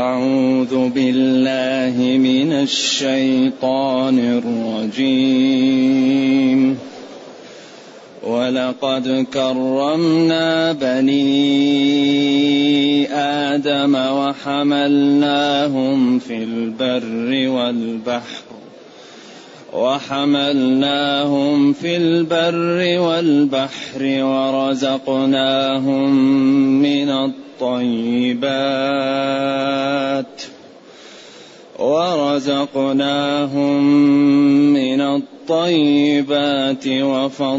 أعوذ بالله من الشيطان الرجيم. ولقد كرمنا بني آدم وحملناهم في البر والبحر. وحملناهم في البر والبحر ورزقناهم من الطيبات ورزقناهم من الطيبات وفضلناهم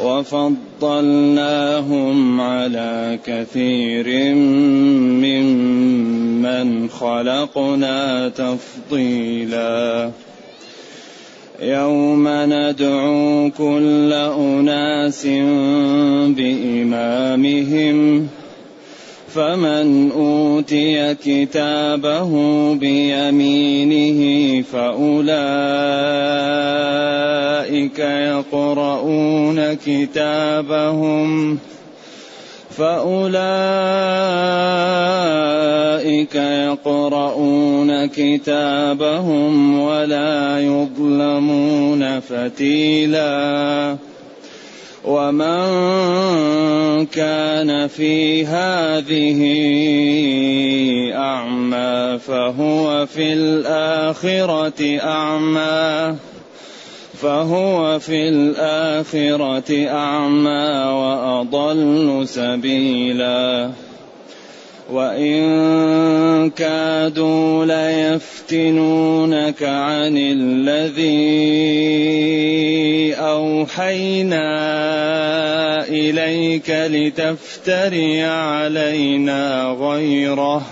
وفضلناهم على كثير ممن خلقنا تفضيلا يوم ندعو كل أناس بإمامهم فمن أوتي كتابه بيمينه فأولئك يقرؤون كتابهم. فأولئك يقرؤون كتابهم ولا يظلمون فتيلا. ومن كان في هذه أعمى فهو في الآخرة أعمى. فهو في الآخرة أعمى وأضل سبيلا. وإن كادوا ليفتنونك عن الذي أوحينا إليك لتفتري علينا غيره.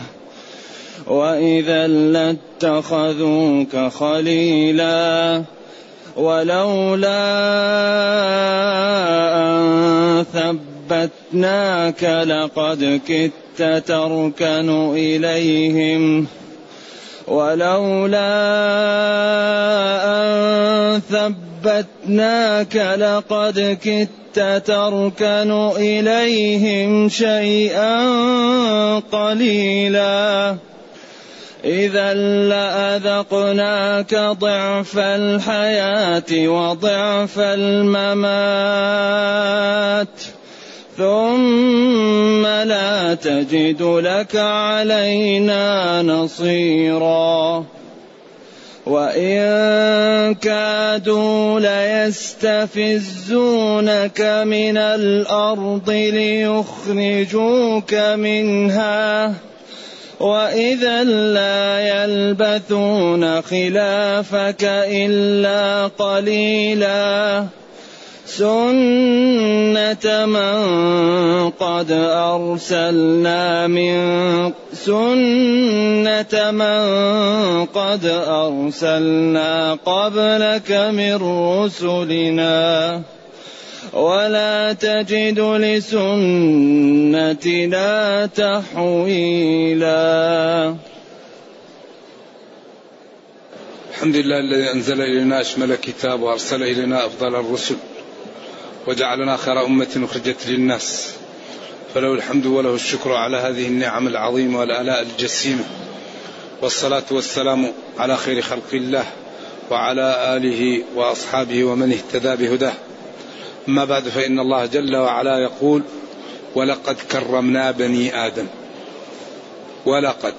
وإذا لاتخذوك خليلا ولولا أن ثبتناك لقد كدت تركن إليهم. ولولا أن ثبتناك لقد كدت تركن إليهم شيئا قليلا. إذا لأذقناك ضعف الحياة وضعف الممات ثم لا تجد لك علينا نصيرا. وإن كادوا ليستفزونك من الأرض ليخرجوك منها. وإذا لا يلبثون خلافك إلا قليلاً سنة من قد أرسلنا من سنة من قد أرسلنا قبلك من رسلنا ولا تجد لسنتنا تحويلا. الحمد لله الذي أنزل إلينا أشمل كتاب وأرسل إلينا أفضل الرسل وجعلنا خير أمة أخرجت للناس. فله الحمد وله الشكر على هذه النعم العظيمة والآلاء الجسيمة. والصلاة والسلام على خير خلق الله وعلى آله وأصحابه ومن اهتدى بهداه. أما بعد فإن الله جل وعلا يقول ولقد كرمنا بني آدم. ولقد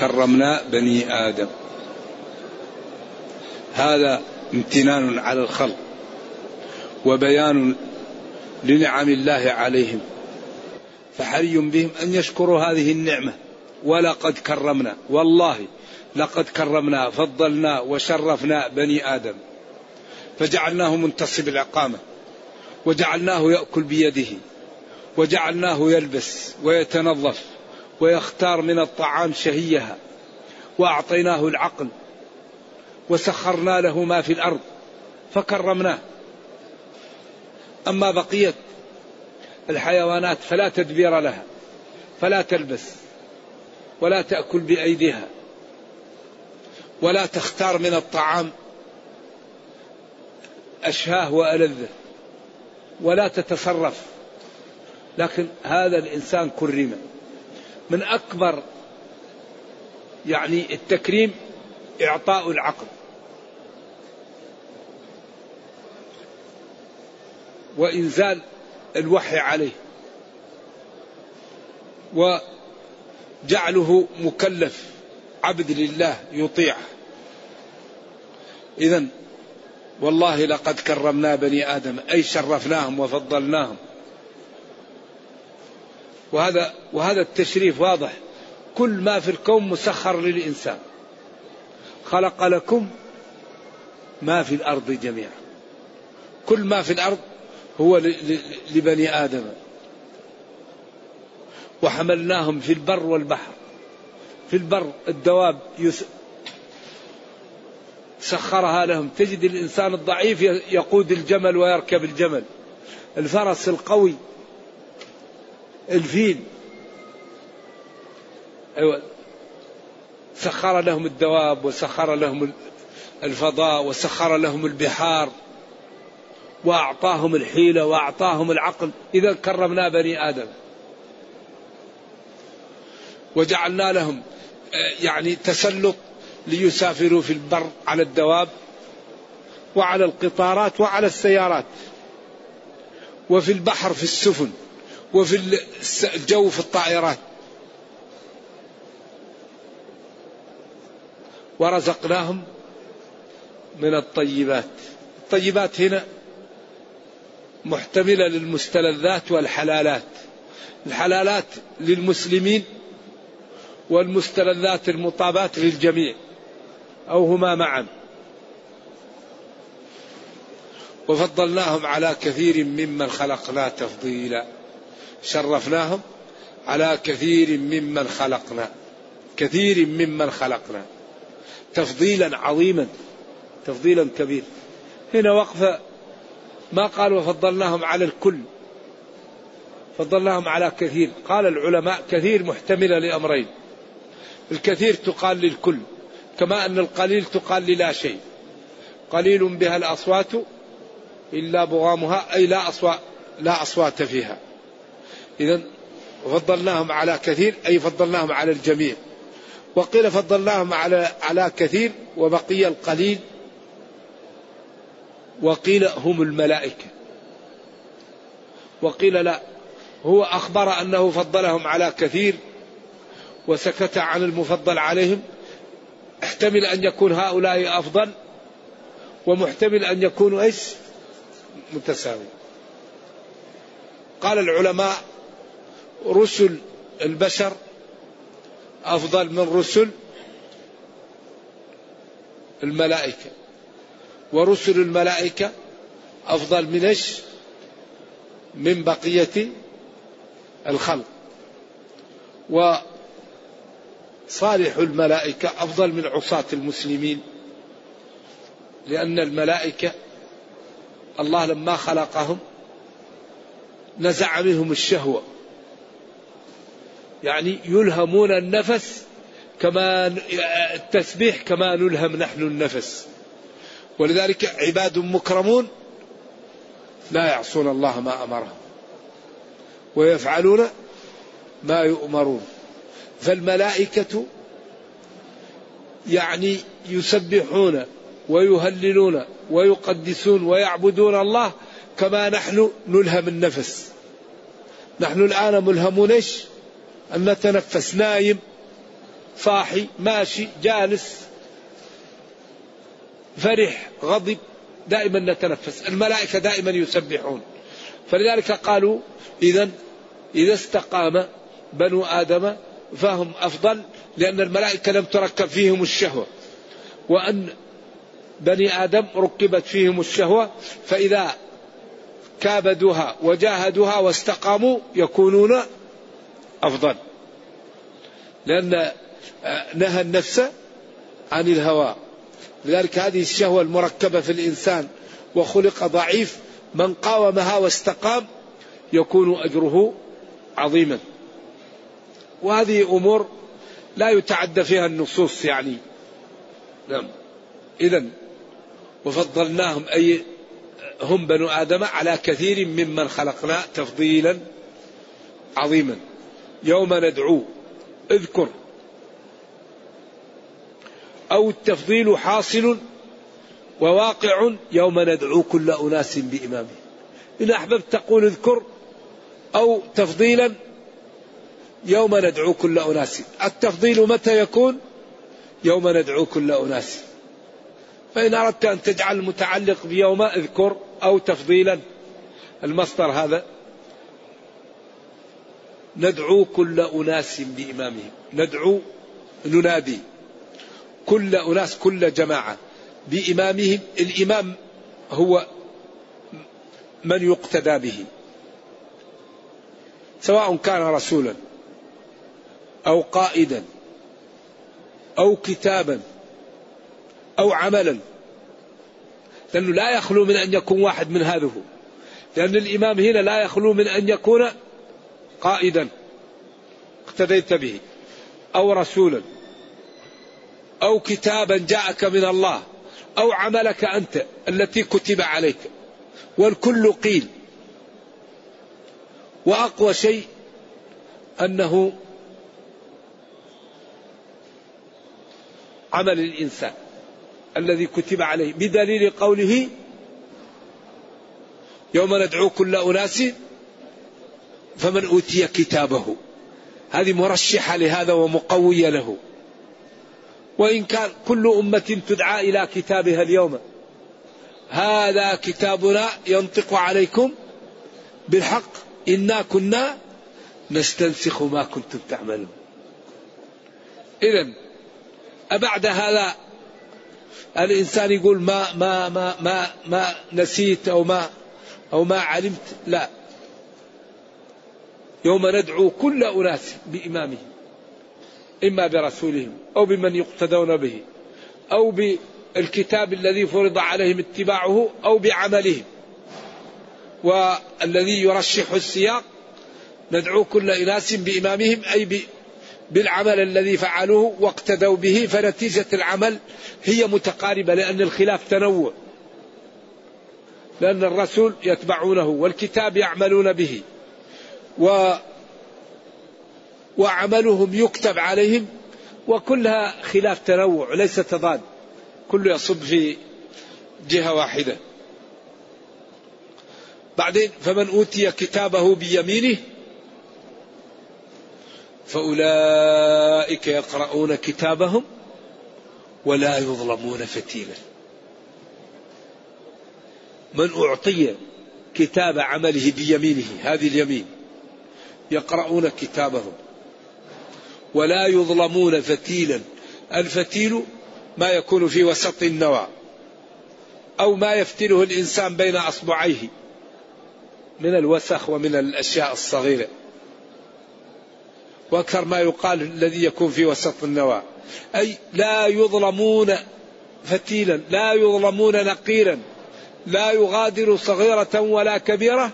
كرمنا بني آدم. هذا امتنان على الخلق وبيان لنعم الله عليهم. فحري بهم أن يشكروا هذه النعمة. ولقد كرمنا. والله لقد كرمنا فضلنا وشرفنا بني آدم. فجعلناه منتصب العقامة. وجعلناه يأكل بيده وجعلناه يلبس ويتنظف ويختار من الطعام شهيها وأعطيناه العقل وسخرنا له ما في الأرض فكرمناه. أما بقية الحيوانات فلا تدبير لها فلا تلبس ولا تأكل بأيديها ولا تختار من الطعام أشهاه وألذه. ولا تتصرف. لكن هذا الإنسان كرم. من أكبر يعني التكريم إعطاء العقل. وإنزال الوحي عليه. وجعله مكلف. عبد لله يطيع إذا والله لقد كرمنا بني آدم أي شرفناهم وفضلناهم. وهذا وهذا التشريف واضح. كل ما في الكون مسخر للإنسان. خلق لكم ما في الأرض جميعا. كل ما في الأرض هو لبني آدم. وحملناهم في البر والبحر. في البر الدواب سخرها لهم. تجد الإنسان الضعيف يقود الجمل ويركب الجمل. الفرس القوي. الفيل. أيوة. سخر لهم الدواب وسخر لهم الفضاء وسخر لهم البحار وأعطاهم الحيلة وأعطاهم العقل. إذا كرمنا بني آدم. وجعلنا لهم آه، يعني تسلط ليسافروا في البر على الدواب وعلى القطارات وعلى السيارات وفي البحر في السفن وفي الجو في الطائرات. ورزقناهم من الطيبات. الطيبات هنا محتملة للمستلذات والحلالات. الحلالات للمسلمين والمستلذات المطابات للجميع. أو هما معا. وفضلناهم على كثير ممن خلقنا تفضيلا شرفناهم على كثير ممن خلقنا. كثير ممن خلقنا. تفضيلا عظيما. تفضيلا كبير. هنا وقفة ما قال وفضلناهم على الكل. فضلناهم على كثير. قال العلماء كثير محتملة لأمرين. الكثير تقال للكل. كما أن القليل تقال للا شيء. قليل بها الأصوات إلا بغامها أي لا أصوات لا أصوات فيها. إذا فضلناهم على كثير أي فضلناهم على الجميع. وقيل فضلناهم على على كثير وبقي القليل وقيل هم الملائكة. وقيل لا هو أخبر أنه فضلهم على كثير وسكت عن المفضل عليهم. احتمل أن يكون هؤلاء أفضل ومحتمل أن يكونوا إيش؟ متساوي قال العلماء رسل البشر أفضل من رسل الملائكة ورسل الملائكة أفضل من إيش؟ من بقية الخلق. وصالح الملائكة أفضل من عصاة المسلمين لأن الملائكة الله لما خلقهم نزع منهم الشهوة يعني يلهمون النفس كما التسبيح كما نلهم نحن النفس. ولذلك عباد مكرمون لا يعصون الله ما أمرهم ويفعلون ما يؤمرون. فالملائكة يعني يسبحون ويهللون ويقدسون ويعبدون الله كما نحن نلهم النفس. نحن الآن ملهمون إيش؟ أن نتنفس نايم صاحي ماشي جالس فرح غضب دائما نتنفس. الملائكة دائما يسبحون. فلذلك قالوا إذا إذا استقام بنو آدم فهم أفضل لأن الملائكة لم تركب فيهم الشهوة. وأن بني آدم ركبت فيهم الشهوة فإذا كابدوها وجاهدوها واستقاموا يكونون أفضل. لأن نهى النفس عن الهوى. لذلك هذه الشهوة المركبة في الإنسان وخلق ضعيف من قاومها واستقام يكون أجره عظيما. وهذه أمور لا يتعدى فيها النصوص يعني. نعم. إذا وفضلناهم أي هم بنو آدم على كثير ممن خلقنا تفضيلا عظيما. يوم ندعو اذكر. أو التفضيل حاصل وواقع يوم ندعو كل أناس بإمامه. إن أحببت تقول اذكر أو تفضيلا يوم ندعو كل أناس. التفضيل متى يكون؟ يوم ندعو كل أناس. فإن أردت أن تجعل المتعلق بيوم أذكر أو تفضيلا. المصدر هذا. ندعو كل أناس بإمامهم ندعو ننادي كل أناس كل جماعة بإمامهم. الإمام هو من يقتدى به. سواء كان رسولا أو قائدا أو كتابا أو عملا. لأنه لا يخلو من أن يكون واحد من هذه. لأن الإمام هنا لا يخلو من أن يكون قائدا. اقتديت به. أو رسولا. أو كتابا جاءك من الله. أو عملك أنت التي كتب عليك. والكل قيل. وأقوى شيء أنه عمل الإنسان الذي كتب عليه بدليل قوله يوم ندعو كل أناس فمن أوتي كتابه. هذه مرشحة لهذا ومقوية له. وإن كان كل أمة تدعى إلى كتابها اليوم هذا كتابنا ينطق عليكم بالحق. إنا كنا نستنسخ ما كنتم تعملون. إذا أبعد هذا الإنسان يقول ما ما ما ما ما نسيت أو ما أو ما علمت. لا. يوم ندعو كل أناس بإمامهم إما برسولهم أو بمن يقتدون به أو بالكتاب الذي فرض عليهم اتباعه أو بعملهم. والذي يرشح السياق ندعو كل إناس بإمامهم أي بالعمل الذي فعلوه واقتدوا به فنتيجة العمل هي متقاربة لأن الخلاف تنوع. لأن الرسول يتبعونه والكتاب يعملون به. و وعملهم يكتب عليهم وكلها خلاف تنوع ليس تضاد. كله يصب في جهة واحدة. بعدين فمن أوتي كتابه بيمينه فأولئك يقرؤون كتابهم ولا يظلمون فتيلا. من أعطي كتاب عمله بيمينه هذه اليمين يقرؤون كتابهم ولا يظلمون فتيلا. الفتيل ما يكون في وسط النوى أو ما يفتله الإنسان بين أصبعيه من الوسخ ومن الأشياء الصغيرة. وأكثر ما يقال الذي يكون في وسط النوى أي لا يظلمون فتيلا لا يظلمون نقيرا لا يغادر صغيرة ولا كبيرة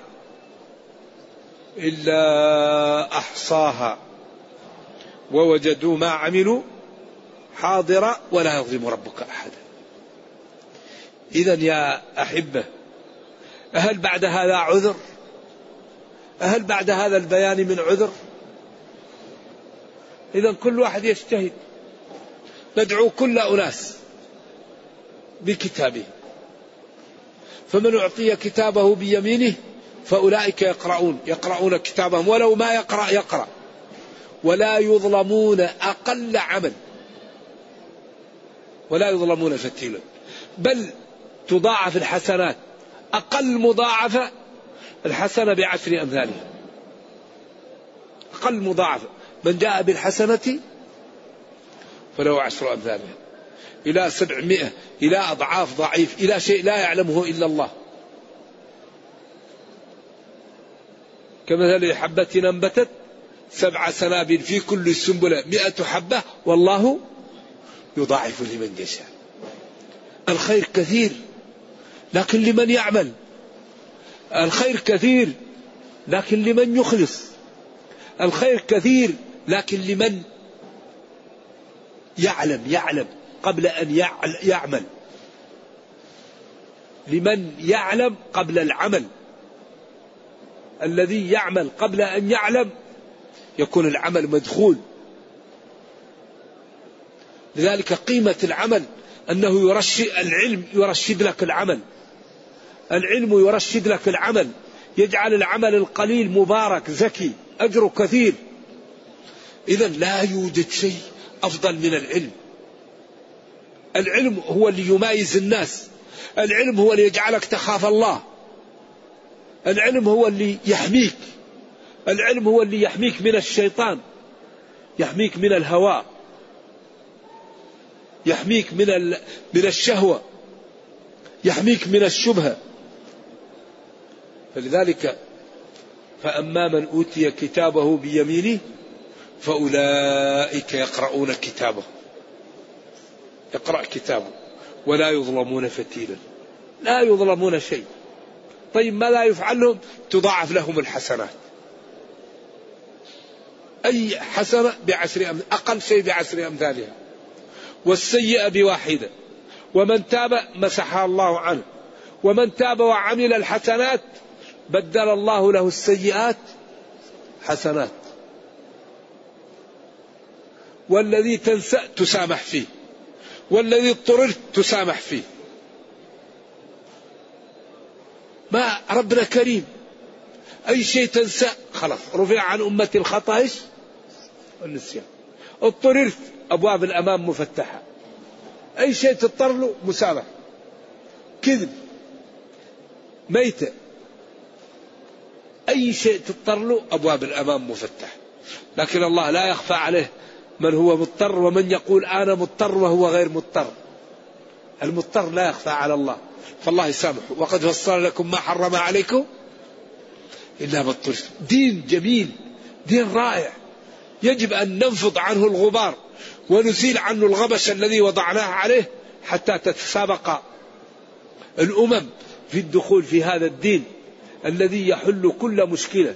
إلا أحصاها. ووجدوا ما عملوا حاضرا ولا يظلم ربك أحدا. إذا يا أحبة هل بعد هذا عذر؟ هل بعد هذا البيان من عذر؟ إذا كل واحد يجتهد. ندعو كل أناس بكتابه. فمن أعطي كتابه بيمينه فأولئك يقرؤون. يقرؤون كتابهم. ولو ما يقرأ يقرأ. ولا يظلمون أقل عمل. ولا يظلمون فتيلا. بل تضاعف الحسنات. أقل مضاعفة الحسنة بعشر أمثالها. أقل مضاعفة. من جاء بالحسنة فله عشر أمثالها. إلى سبعمائة إلى أضعاف ضعيف إلى شيء لا يعلمه إلا الله. كمثل حبة أنبتت سبع سنابل في كل سنبلة مئة حبة والله يضاعف لمن يشاء. الخير كثير لكن لمن يعمل. الخير كثير لكن لمن يخلص. الخير كثير لكن لمن؟ يعلم يعلم. قبل أن يعمل. لمن يعلم قبل العمل. الذي يعمل قبل أن يعلم يكون العمل مدخول. لذلك قيمة العمل أنه يرشد العلم يرشد لك العمل. العلم يرشد لك العمل. يجعل العمل القليل مبارك زكي أجره كثير. إذا لا يوجد شيء أفضل من العلم. العلم هو اللي يمايز الناس. العلم هو اللي يجعلك تخاف الله. العلم هو اللي يحميك. العلم هو اللي يحميك من الشيطان. يحميك من الهواء. يحميك من من الشهوة. يحميك من الشبهة. فلذلك فأما من أوتي كتابه بيمينه فأولئك يقرؤون كتابه يقرأ كتابه ولا يظلمون فتيلا. لا يظلمون شيء. طيب ما لا يفعل لهم تضاعف لهم الحسنات. أي حسنة بعشر أمثال أقل شيء بعشر أمثالها. والسيئة بواحدة. ومن تاب مسحها الله عنه. ومن تاب وعمل الحسنات بدل الله له السيئات حسنات. والذي تنسى تسامح فيه. والذي اضطررت تسامح فيه. ما ربنا كريم. أي شيء تنسى خلاص رفع عن أمة الخطأ إيش؟ والنسيان. اضطررت أبواب الأمام مفتحة. أي شيء تضطر له مسامح كذب. ميتة. أي شيء تضطر له أبواب الأمام مفتحة. لكن الله لا يخفى عليه من هو مضطر ومن يقول أنا مضطر وهو غير مضطر. المضطر لا يخفى على الله. فالله يسامح وقد فصل لكم ما حرم عليكم إلا ما دين جميل دين رائع. يجب أن ننفض عنه الغبار ونزيل عنه الغبش الذي وضعناه عليه حتى تتسابق الأمم في الدخول في هذا الدين الذي يحل كل مشكلة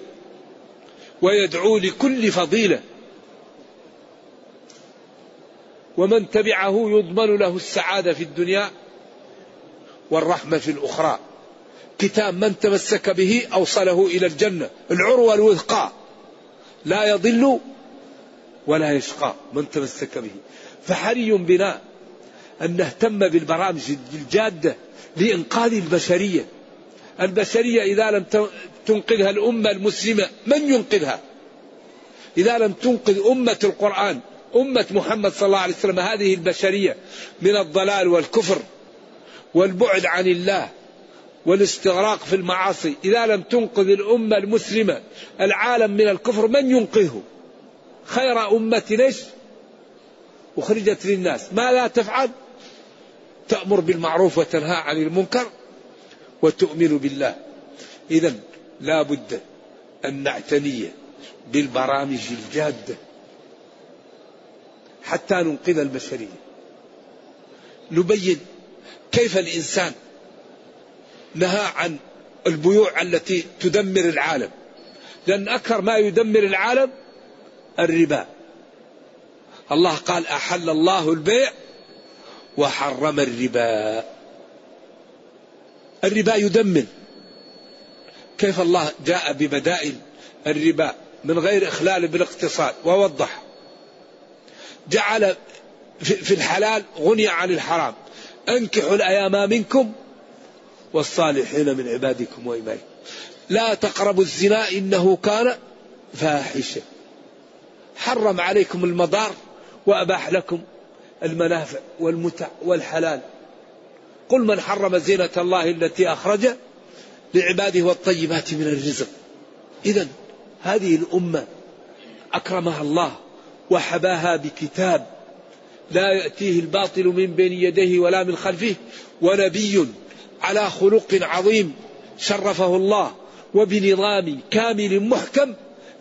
ويدعو لكل فضيلة. ومن تبعه يضمن له السعادة في الدنيا والرحمة في الأخرى. كتاب من تمسك به أوصله إلى الجنة. العروة الوثقى لا يضل ولا يشقى من تمسك به. فحري بنا أن نهتم بالبرامج الجادة لإنقاذ البشرية. البشرية إذا لم تنقذها الأمة المسلمة من ينقذها؟ إذا لم تنقذ أمة القرآن أمة محمد صلى الله عليه وسلم هذه البشرية من الضلال والكفر والبعد عن الله والاستغراق في المعاصي. إذا لم تنقذ الأمة المسلمة العالم من الكفر من ينقذه؟ خير أمة ليش أخرجت للناس. ما لا تفعل؟ تأمر بالمعروف وتنهى عن المنكر وتؤمن بالله. إذا لا بد أن نعتني بالبرامج الجادة حتى ننقذ البشرية. نبين كيف الإنسان نهى عن البيوع التي تدمر العالم. لأن أكثر ما يدمر العالم الربا. الله قال أحل الله البيع وحرم الربا. الربا يدمر. كيف الله جاء ببدائل الربا من غير إخلال بالاقتصاد؟ ووضح. جعل في الحلال غني عن الحرام. أنكحوا الأيام منكم والصالحين من عبادكم وإمائكم لا تقربوا الزنا إنه كان فاحشة. حرم عليكم المضار وأباح لكم المنافع والمتع والحلال. قل من حرم زينة الله التي أخرج لعباده والطيبات من الرزق. إذا هذه الأمة أكرمها الله. وحباها بكتاب لا يأتيه الباطل من بين يديه ولا من خلفه ونبي على خلق عظيم شرفه الله وبنظام كامل محكم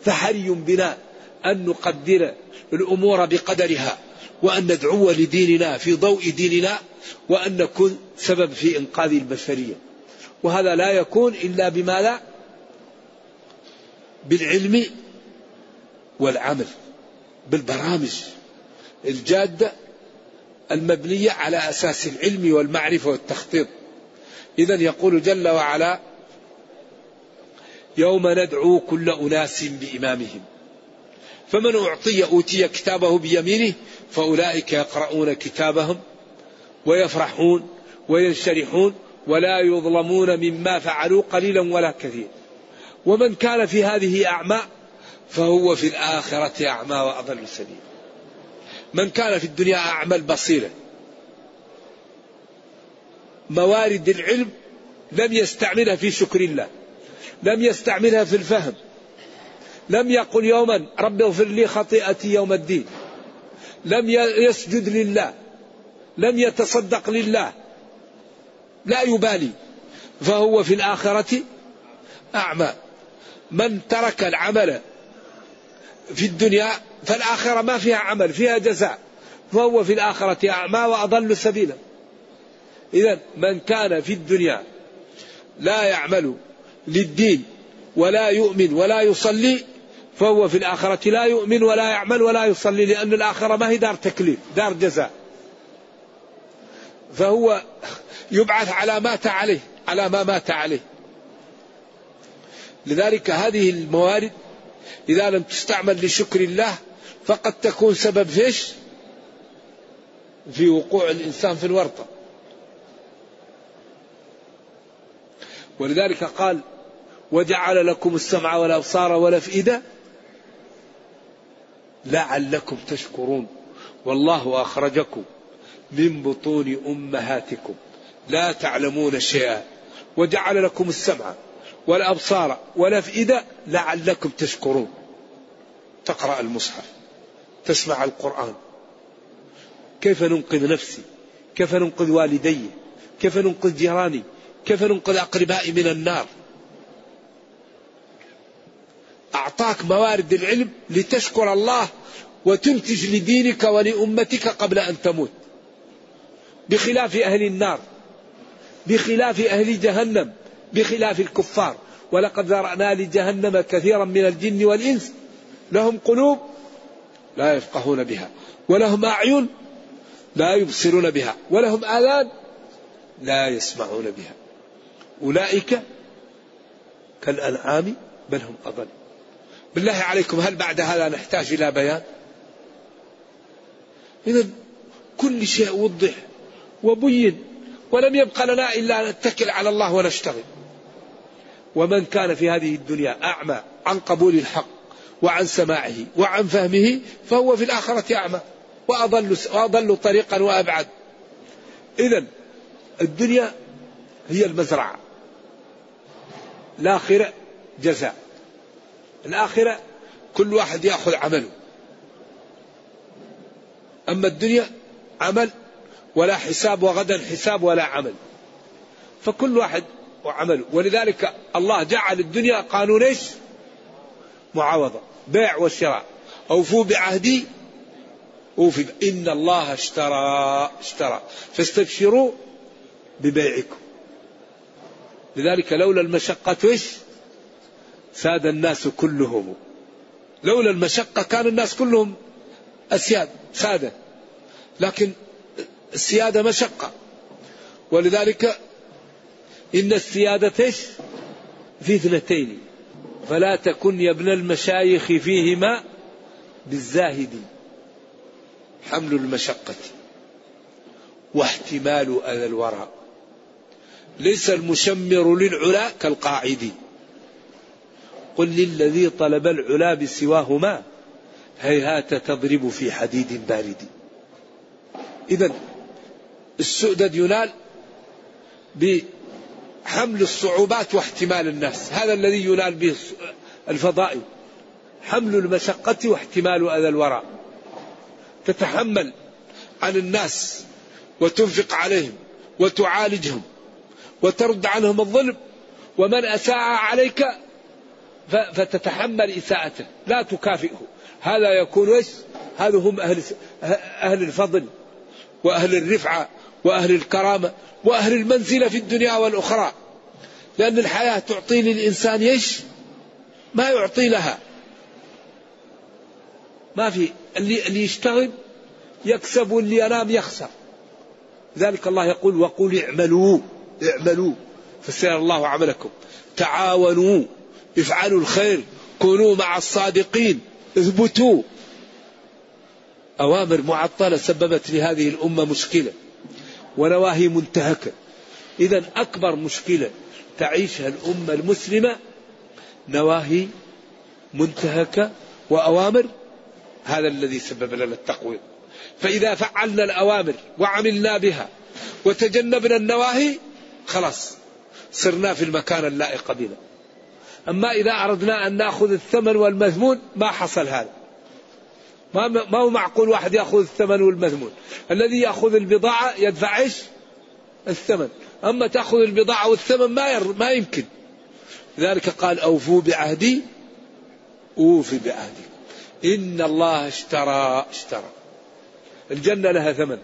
فحري بنا أن نقدر الأمور بقدرها وأن ندعو لديننا في ضوء ديننا وأن نكون سبب في إنقاذ البشرية. وهذا لا يكون إلا بماذا؟ بالعلم والعمل. بالبرامج الجادة المبنية على أساس العلم والمعرفة والتخطيط. إذا يقول جل وعلا يوم ندعو كل أناس بإمامهم فمن أعطي أوتي كتابه بيمينه فأولئك يقرؤون كتابهم ويفرحون وينشرحون ولا يظلمون مما فعلوا قليلا ولا كثير. ومن كان في هذه أعمى فهو في الآخرة أعمى وأضل سبيلا من كان في الدنيا أعمى البصيرة موارد العلم لم يستعملها في شكر الله لم يستعملها في الفهم لم يقل يوما رب اغفر لي خطيئتي يوم الدين لم يسجد لله لم يتصدق لله لا يبالي. فهو في الآخرة أعمى. من ترك العمل في الدنيا فالآخرة ما فيها عمل فيها جزاء. فهو في الآخرة أعمى وأضل سبيلا. إذا من كان في الدنيا لا يعمل للدين ولا يؤمن ولا يصلي فهو في الآخرة لا يؤمن ولا يعمل ولا يصلي لأن الآخرة ما هي دار تكليف دار جزاء. فهو يبعث على مات عليه على ما مات عليه. لذلك هذه الموارد إذا لم تستعمل لشكر الله فقد تكون سبب فيش في وقوع الإنسان في الورطة. ولذلك قال وجعل لكم السمع والأبصار والأفئدة لعلكم تشكرون. والله أخرجكم من بطون أمهاتكم. لا تعلمون شيئا. وجعل لكم السمع والأبصار والأفئدة لعلكم تشكرون. تقرأ المصحف تسمع القرآن. كيف ننقذ نفسي؟ كيف ننقذ والدي؟ كيف ننقذ جيراني؟ كيف ننقذ أقربائي من النار؟ أعطاك موارد العلم لتشكر الله وتنتج لدينك ولأمتك قبل أن تموت. بخلاف أهل النار بخلاف أهل جهنم بخلاف الكفار. ولقد ذرأنا لجهنم كثيرا من الجن والإنس. لهم قلوب لا يفقهون بها. ولهم أعين لا يبصرون بها. ولهم آذان لا يسمعون بها. أولئك كالأنعام بل هم أضل. بالله عليكم هل بعد هذا نحتاج إلى بيان؟ إذا كل شيء وضح وبين ولم يبق لنا إلا أن نتكل على الله ونشتغل. ومن كان في هذه الدنيا أعمى عن قبول الحق وعن سماعه وعن فهمه فهو في الآخرة أعمى وأضل, وأضل طريقا وأبعد. إذا الدنيا هي المزرعة. الآخرة جزاء. الآخرة كل واحد يأخذ عمله. أما الدنيا عمل ولا حساب وغدا حساب ولا عمل. فكل واحد وعمله ولذلك الله جعل الدنيا قانون إيش؟ معاوضة. بيع وشراء. أوفوا بعهدي أوفي. إن الله اشترى اشترى. فاستبشروا ببيعكم. لذلك لولا المشقة إيش؟ ساد الناس كلهم. لولا المشقة كان الناس كلهم أسياد سادة. لكن السيادة مشقة. ولذلك إن السيادة؟ في اثنتين. فلا تكن يا ابن المشايخ فيهما بالزاهد. حمل المشقة واحتمال أذى الورى. ليس المشمر للعلا كالقاعد. قل للذي طلب العلا بسواهما هيهات تضرب في حديد بارد. إذا السؤدد ينال بحمل الصعوبات واحتمال الناس هذا الذي ينال به الفضائل. حمل المشقة واحتمال أذى الورى. تتحمل عن الناس وتنفق عليهم وتعالجهم وترد عنهم الظلم. ومن أساء عليك فتتحمل إساءته. لا تكافئه. هذا يكون إيش؟ هذا هم أهل أهل الفضل وأهل الرفعة وأهل الكرامة وأهل المنزلة في الدنيا والأخرى. لأن الحياة تعطي للإنسان إيش؟ ما يعطي لها. ما في. اللي, اللي يشتغل يكسب واللي ينام يخسر. ذلك الله يقول وقل اعملوا اعملوا. فسيرى الله عملكم. تعاونوا افعلوا الخير كونوا مع الصادقين اثبتوا. أوامر معطلة سببت لهذه الأمة مشكلة. ونواهي منتهكة. إذا أكبر مشكلة تعيشها الأمة المسلمة نواهي منتهكة وأوامر هذا الذي سبب لنا التقويم. فإذا فعلنا الأوامر وعملنا بها وتجنبنا النواهي خلاص صرنا في المكان اللائق بنا. أما إذا أردنا أن نأخذ الثمن والمذمون ما حصل هذا. ما ما هو معقول واحد يأخذ الثمن والمذمون؟ الذي يأخذ البضاعة يدفع إيش؟ الثمن. أما تأخذ البضاعة والثمن ما ير... ما يمكن. لذلك قال أوفوا بعهدي أوفي بعهدي. إن الله اشترى اشترى. الجنة لها ثمن.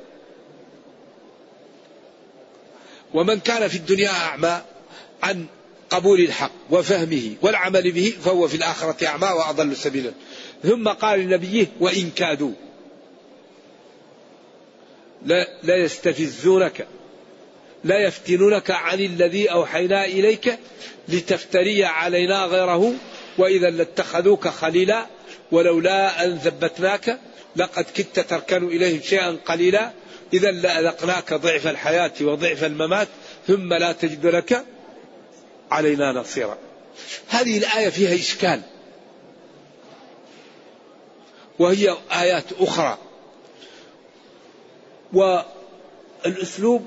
ومن كان في الدنيا أعمى عن قبول الحق وفهمه والعمل به فهو في الآخرة أعمى وأضل سبيلا. ثم قال لنبيه وإن كادوا. لا, لا يستفزونك لا يفتنونك عن الذي أوحينا إليك لتفتري علينا غيره وإذا لاتخذوك خليلا ولولا أن ثبتناك لقد كدت تركن إليهم شيئا قليلا. إذا لأذقناك ضعف الحياة وضعف الممات ثم لا تجد لك علينا نصيرا. هذه الآية فيها إشكال. وهي آيات أخرى. والأسلوب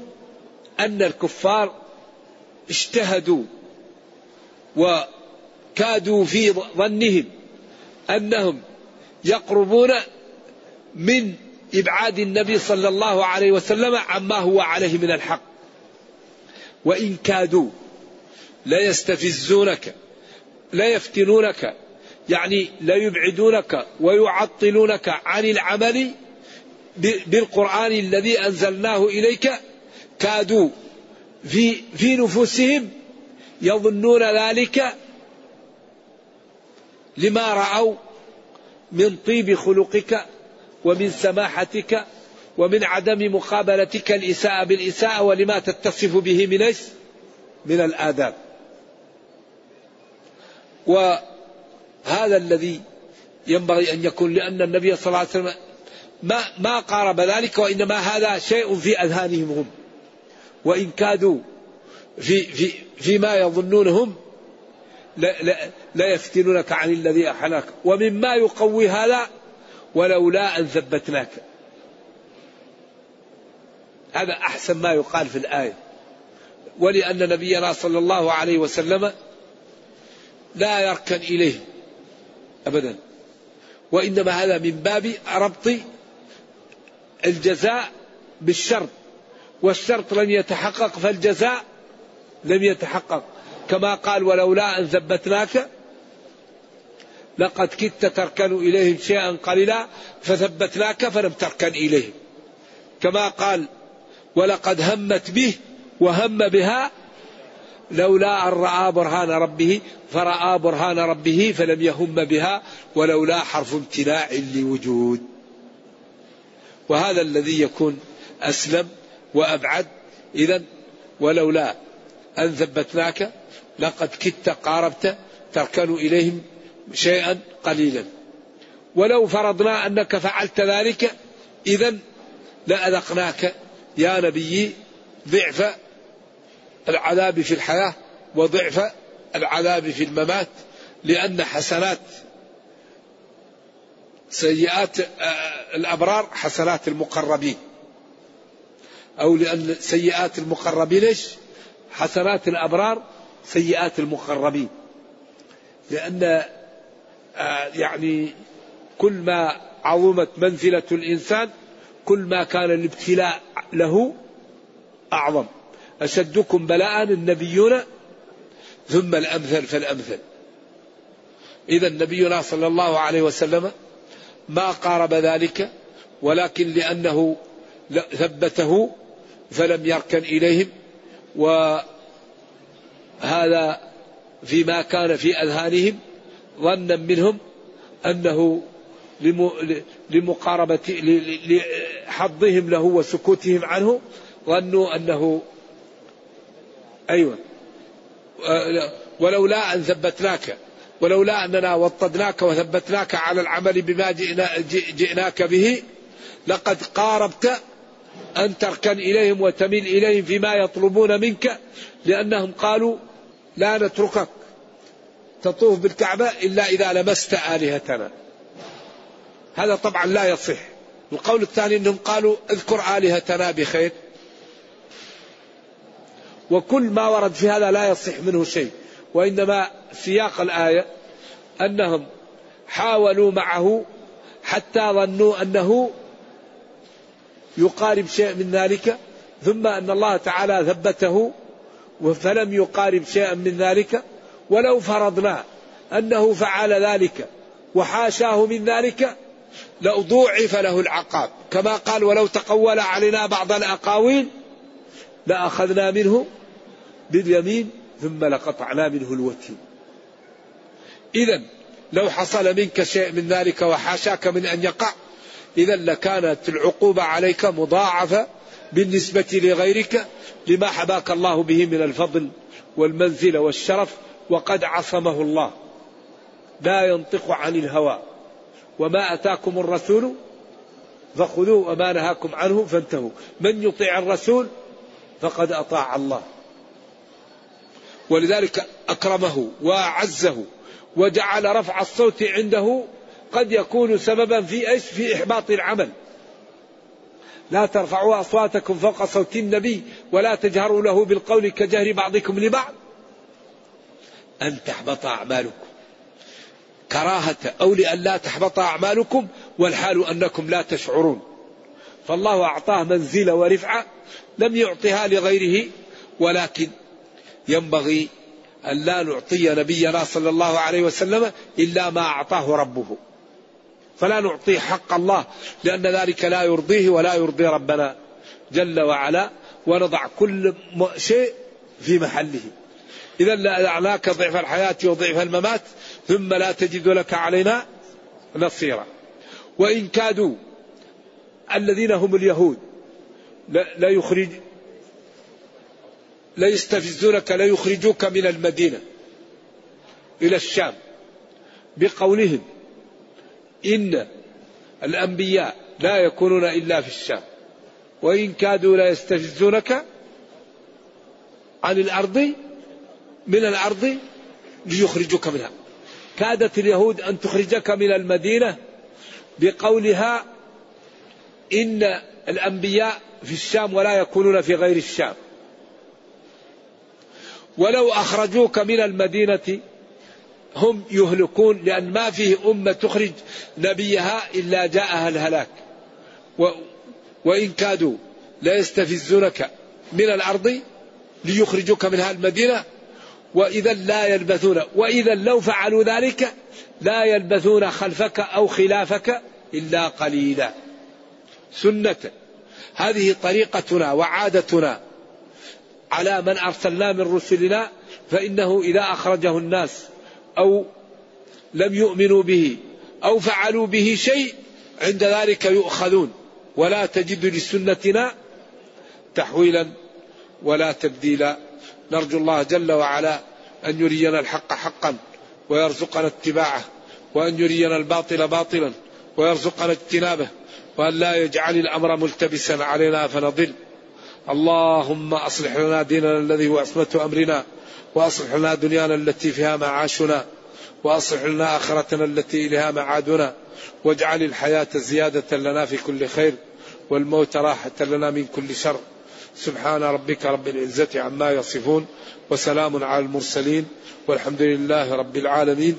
أن الكفار اجتهدوا وكادوا في ظنهم أنهم يقربون من إبعاد النبي صلى الله عليه وسلم عما هو عليه من الحق. وإن كادوا لا يستفزونك لا يفتنونك يعني لا يبعدونك ويعطلونك عن العمل بالقرآن الذي أنزلناه إليك. كادوا في في نفوسهم يظنون ذلك لما رأوا من طيب خلقك ومن سماحتك ومن عدم مقابلتك الإساءة بالإساءة ولما تتصف به من من الآداب. وهذا الذي ينبغي أن يكون لأن النبي صلى الله عليه وسلم ما ما قارب ذلك وإنما هذا شيء في أذهانهم هم. وإن كادوا في في فيما يظنونهم لا, لا, لا يفتنونك عن الذي أحلاك ومما يقوي هذا ولولا أن ثبتناك. هذا أحسن ما يقال في الآية. ولأن نبينا صلى الله عليه وسلم لا يركن إليه أبدا. وإنما هذا من باب ربط الجزاء بالشرط. والشرط لم يتحقق فالجزاء لم يتحقق. كما قال ولولا أن ثبتناك لقد كدت تركن إليهم شيئا قليلا فثبتناك فلم تركن إليهم. كما قال ولقد همت به وهم بها لولا أن رأى برهان ربه فرأى برهان ربه فلم يهم بها ولولا حرف امتناع لوجود. وهذا الذي يكون أسلم وأبعد. إذا ولولا أن ثبتناك لقد كدت قاربت تركن إليهم شيئا قليلا. ولو فرضنا أنك فعلت ذلك إذا لأذقناك يا نبي ضعف العذاب في الحياة وضعف العذاب في الممات لأن حسنات سيئات آه، الأبرار حسنات المقربين. أو لأن سيئات المقربين إيش؟ حسنات الأبرار سيئات المقربين. لأن آه، يعني كل ما عظمت منزلة الإنسان كل ما كان الابتلاء له أعظم. أشدكم بلاء النبيون ثم الأمثل فالأمثل. إذا نبينا صلى الله عليه وسلم ما قارب ذلك ولكن لأنه ثبته فلم يركن إليهم وهذا فيما كان في أذهانهم ظنا منهم أنه لمقاربة لحظهم له وسكوتهم عنه ظنوا أنه أيوة. ولولا أن ثبتناك ولولا أننا وطدناك وثبتناك على العمل بما جئنا جئناك به لقد قاربت أن تركن إليهم وتميل إليهم فيما يطلبون منك لأنهم قالوا لا نتركك تطوف بالكعبة إلا إذا لمست آلهتنا. هذا طبعا لا يصح. القول الثاني أنهم قالوا اذكر آلهتنا بخير. وكل ما ورد في هذا لا يصح منه شيء. وإنما سياق الآية أنهم حاولوا معه حتى ظنوا أنه يقارب شيء من ذلك ثم أن الله تعالى ثبته فلم يقارب شيئا من ذلك. ولو فرضنا أنه فعل ذلك وحاشاه من ذلك لأضوعف له العقاب. كما قال ولو تقول علينا بعض الأقاويل لأخذنا منه باليمين ثم لقطعنا منه الوتين إذا لو حصل منك شيء من ذلك وحاشاك من أن يقع إذا لكانت العقوبة عليك مضاعفة بالنسبة لغيرك لما حباك الله به من الفضل والمنزلة والشرف وقد عصمه الله. لا ينطق عن الهوى. وما أتاكم الرسول فخذوه وما نهاكم عنه فانتهوا. من يطيع الرسول فقد أطاع الله ولذلك أكرمه وأعزه وجعل رفع الصوت عنده قد يكون سببا في إيش؟ في إحباط العمل. لا ترفعوا أصواتكم فوق صوت النبي ولا تجهروا له بالقول كجهر بعضكم لبعض. أن تحبط أعمالكم. كراهة أو لأن لا تحبط أعمالكم والحال أنكم لا تشعرون. فالله أعطاه منزله ورفعة لم يعطها لغيره ولكن ينبغي أن لا نعطي نبينا صلى الله عليه وسلم إلا ما أعطاه ربه. فلا نعطيه حق الله لأن ذلك لا يرضيه ولا يرضي ربنا جل وعلا ونضع كل شيء في محله. إذا لأعناك ضعف الحياة وضعف الممات ثم لا تجد لك علينا نصيرا. وإن كادوا الذين هم اليهود. لا يخرج لا يستفزونك لا يخرجوك من المدينة إلى الشام بقولهم إن الأنبياء لا يكونون إلا في الشام وإن كادوا لا يستفزونك عن الأرض من الأرض ليخرجوك منها. كادت اليهود أن تخرجك من المدينة بقولها إن الأنبياء في الشام ولا يكونون في غير الشام. ولو أخرجوك من المدينة هم يهلكون لأن ما فيه أمة تخرج نبيها إلا جاءها الهلاك. و وإن كادوا لا يستفزونك من الأرض ليخرجوك منها المدينة. وإذا لا يلبثون وإذا لو فعلوا ذلك لا يلبثون خلفك أو خلافك إلا قليلا. سنة. هذه طريقتنا وعادتنا على من أرسلنا من رسلنا فإنه إذا أخرجه الناس أو لم يؤمنوا به أو فعلوا به شيء عند ذلك يؤخذون. ولا تجد لسنتنا تحويلا ولا تبديلا. نرجو الله جل وعلا أن يرينا الحق حقا ويرزقنا اتباعه وأن يرينا الباطل باطلا. ويرزقنا اجتنابه وأن لا يجعل الأمر ملتبسا علينا فنضل. اللهم أصلح لنا ديننا الذي هو عصمة أمرنا وأصلح لنا دنيانا التي فيها معاشنا وأصلح لنا آخرتنا التي إليها معادنا واجعل الحياة زيادة لنا في كل خير والموت راحة لنا من كل شر. سبحان ربك رب العزة عما يصفون وسلام على المرسلين والحمد لله رب العالمين.